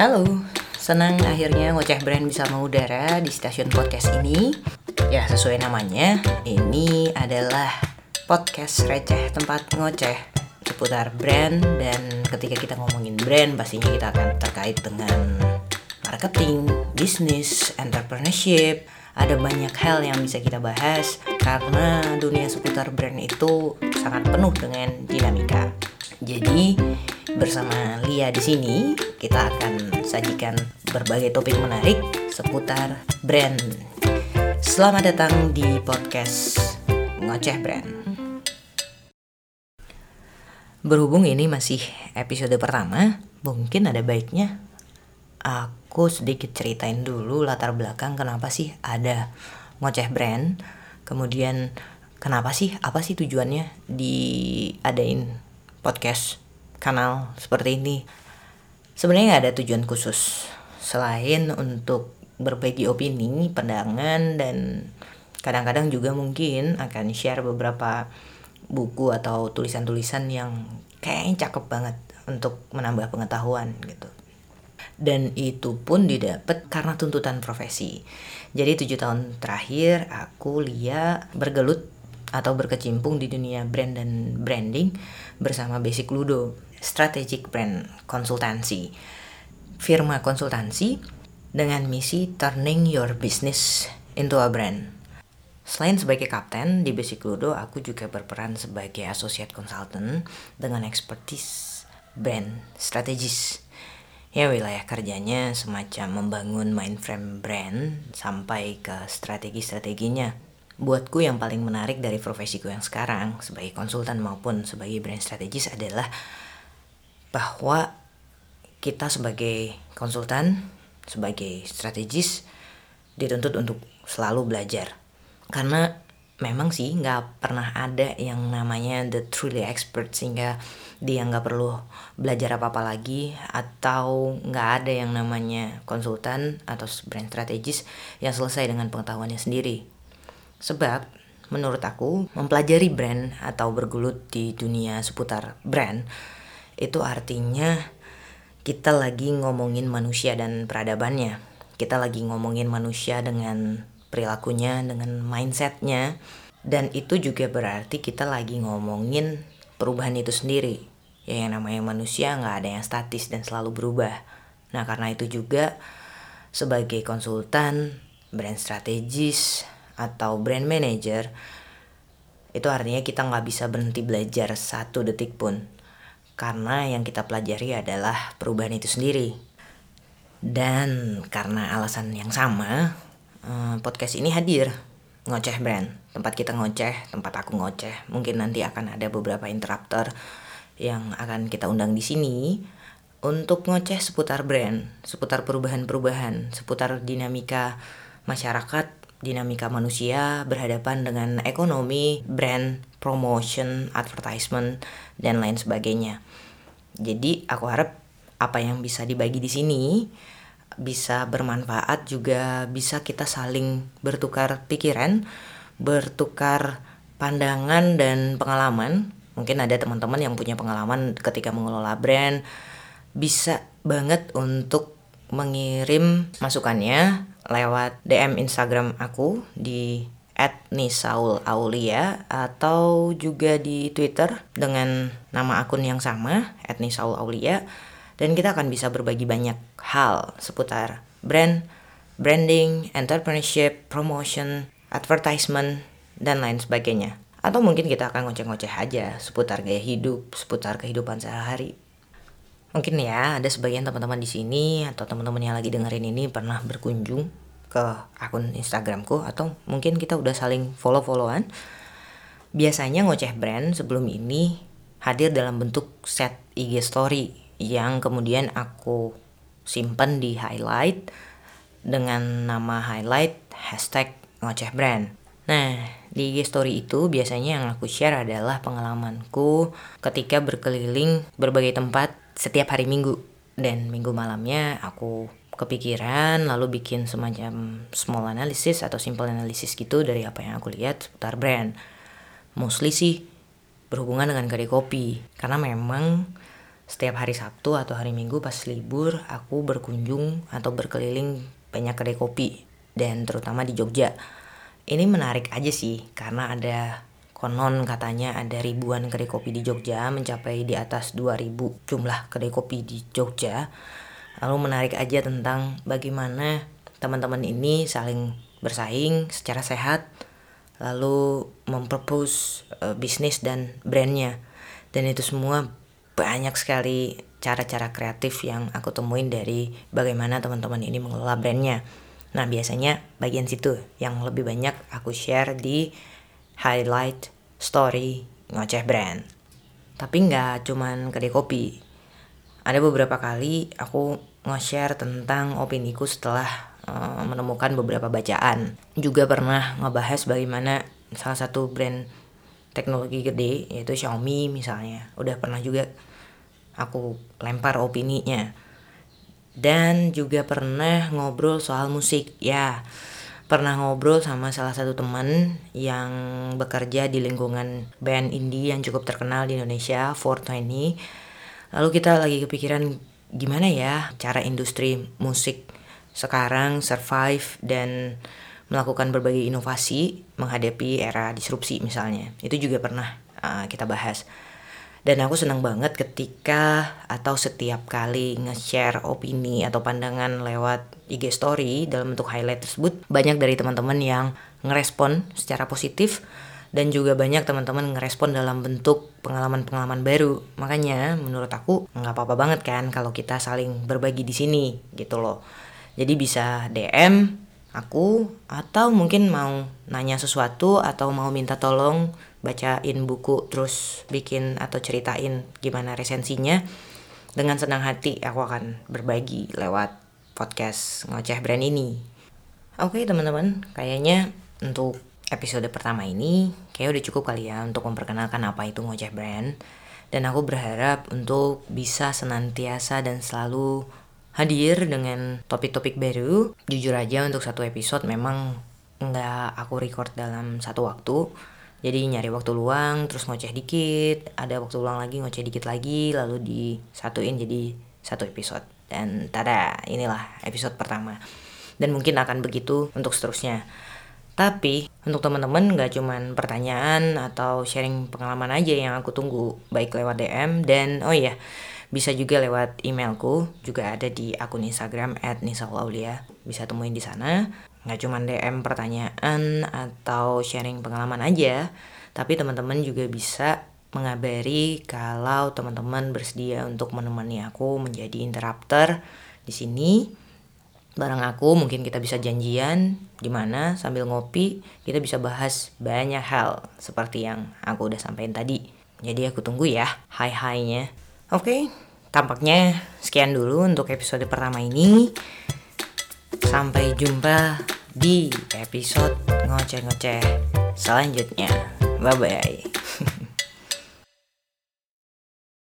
Halo, senang akhirnya ngoceh brand bisa mengudara di stasiun podcast ini. Ya, sesuai namanya, ini adalah podcast receh tempat ngoceh seputar brand dan ketika kita ngomongin brand pastinya kita akan terkait dengan marketing, bisnis, entrepreneurship, ada banyak hal yang bisa kita bahas karena dunia seputar brand itu sangat penuh dengan dinamika. Jadi bersama Lia di sini kita akan sajikan berbagai topik menarik seputar brand. Selamat datang di podcast Ngoceh Brand. Berhubung ini masih episode pertama, mungkin ada baiknya aku sedikit ceritain dulu latar belakang kenapa sih ada ngoceh brand. Kemudian kenapa sih apa sih tujuannya diadain podcast kanal seperti ini sebenarnya nggak ada tujuan khusus selain untuk berbagi opini, pandangan dan kadang-kadang juga mungkin akan share beberapa buku atau tulisan-tulisan yang kayaknya cakep banget untuk menambah pengetahuan gitu. Dan itu pun didapat karena tuntutan profesi. Jadi tujuh tahun terakhir aku Lia bergelut atau berkecimpung di dunia brand dan branding bersama Basic Ludo Strategic Brand Konsultansi. Firma konsultansi dengan misi turning your business into a brand. Selain sebagai kapten di Basic Ludo, aku juga berperan sebagai associate consultant dengan expertise brand strategis. Ya wilayah kerjanya semacam membangun mindframe brand sampai ke strategi-strateginya. Buatku yang paling menarik dari profesiku yang sekarang sebagai konsultan maupun sebagai brand strategis adalah bahwa kita sebagai konsultan, sebagai strategis dituntut untuk selalu belajar. Karena memang sih nggak pernah ada yang namanya the truly expert sehingga dia nggak perlu belajar apa-apa lagi atau nggak ada yang namanya konsultan atau brand strategis yang selesai dengan pengetahuannya sendiri. Sebab menurut aku mempelajari brand atau bergelut di dunia seputar brand itu artinya kita lagi ngomongin manusia dan peradabannya. Kita lagi ngomongin manusia dengan perilakunya, dengan mindsetnya. Dan itu juga berarti kita lagi ngomongin perubahan itu sendiri. Ya yang namanya manusia nggak ada yang statis dan selalu berubah. Nah karena itu juga sebagai konsultan, brand strategis, atau brand manager, itu artinya kita nggak bisa berhenti belajar satu detik pun karena yang kita pelajari adalah perubahan itu sendiri. Dan karena alasan yang sama, eh, podcast ini hadir ngoceh brand, tempat kita ngoceh, tempat aku ngoceh. Mungkin nanti akan ada beberapa interrupter yang akan kita undang di sini untuk ngoceh seputar brand, seputar perubahan-perubahan, seputar dinamika masyarakat, dinamika manusia berhadapan dengan ekonomi, brand, promotion, advertisement, dan lain sebagainya. Jadi aku harap apa yang bisa dibagi di sini bisa bermanfaat juga bisa kita saling bertukar pikiran, bertukar pandangan dan pengalaman. Mungkin ada teman-teman yang punya pengalaman ketika mengelola brand bisa banget untuk mengirim masukannya lewat DM Instagram aku di at Nisaul Aulia atau juga di Twitter dengan nama akun yang sama at Nisaul Aulia dan kita akan bisa berbagi banyak hal seputar brand, branding, entrepreneurship, promotion, advertisement, dan lain sebagainya. Atau mungkin kita akan ngoceh-ngoceh aja seputar gaya hidup, seputar kehidupan sehari-hari. Mungkin ya ada sebagian teman-teman di sini atau teman-teman yang lagi dengerin ini pernah berkunjung ke akun Instagramku atau mungkin kita udah saling follow-followan. Biasanya ngoceh brand sebelum ini hadir dalam bentuk set IG story yang kemudian aku simpan di highlight dengan nama highlight hashtag ngoceh brand. Nah, di IG story itu biasanya yang aku share adalah pengalamanku ketika berkeliling berbagai tempat setiap hari minggu. Dan minggu malamnya aku kepikiran lalu bikin semacam small analysis atau simple analysis gitu dari apa yang aku lihat seputar brand. Mostly sih berhubungan dengan kedai kopi karena memang setiap hari Sabtu atau hari Minggu pas libur aku berkunjung atau berkeliling banyak kedai kopi dan terutama di Jogja. Ini menarik aja sih karena ada konon katanya ada ribuan kedai kopi di Jogja mencapai di atas 2000 jumlah kedai kopi di Jogja. Lalu menarik aja tentang bagaimana teman-teman ini saling bersaing secara sehat lalu mempropose uh, bisnis dan brandnya dan itu semua banyak sekali cara-cara kreatif yang aku temuin dari bagaimana teman-teman ini mengelola brandnya. Nah biasanya bagian situ yang lebih banyak aku share di highlight story ngoceh brand. Tapi nggak cuman kedai kopi. Ada beberapa kali aku nge-share tentang opiniku setelah uh, menemukan beberapa bacaan. Juga pernah ngebahas bagaimana salah satu brand teknologi gede yaitu Xiaomi misalnya. Udah pernah juga aku lempar opininya dan juga pernah ngobrol soal musik ya pernah ngobrol sama salah satu teman yang bekerja di lingkungan band indie yang cukup terkenal di Indonesia 420 lalu kita lagi kepikiran gimana ya cara industri musik sekarang survive dan melakukan berbagai inovasi menghadapi era disrupsi misalnya. Itu juga pernah uh, kita bahas dan aku senang banget ketika atau setiap kali nge-share opini atau pandangan lewat IG story dalam bentuk highlight tersebut banyak dari teman-teman yang ngerespon secara positif dan juga banyak teman-teman ngerespon dalam bentuk pengalaman-pengalaman baru. Makanya menurut aku nggak apa-apa banget kan kalau kita saling berbagi di sini gitu loh. Jadi bisa DM aku atau mungkin mau nanya sesuatu atau mau minta tolong bacain buku terus bikin atau ceritain gimana resensinya dengan senang hati aku akan berbagi lewat podcast ngoceh brand ini. Oke teman-teman kayaknya untuk episode pertama ini kayak udah cukup kali ya untuk memperkenalkan apa itu ngoceh brand. Dan aku berharap untuk bisa senantiasa dan selalu hadir dengan topik-topik baru. Jujur aja untuk satu episode memang nggak aku record dalam satu waktu. Jadi nyari waktu luang terus ngoceh dikit. Ada waktu luang lagi ngoceh dikit lagi lalu disatuin jadi satu episode. Dan tada inilah episode pertama. Dan mungkin akan begitu untuk seterusnya tapi untuk teman-teman gak cuman pertanyaan atau sharing pengalaman aja yang aku tunggu baik lewat DM dan oh iya bisa juga lewat emailku juga ada di akun Instagram @nisaulaulia bisa temuin di sana. Nggak cuma DM pertanyaan atau sharing pengalaman aja, tapi teman-teman juga bisa mengabari kalau teman-teman bersedia untuk menemani aku menjadi interrupter di sini bareng aku mungkin kita bisa janjian di mana sambil ngopi kita bisa bahas banyak hal seperti yang aku udah sampaikan tadi. Jadi aku tunggu ya hai-hainya. Oke, okay, tampaknya sekian dulu untuk episode pertama ini. Sampai jumpa di episode ngoceh-ngoceh selanjutnya. Bye bye.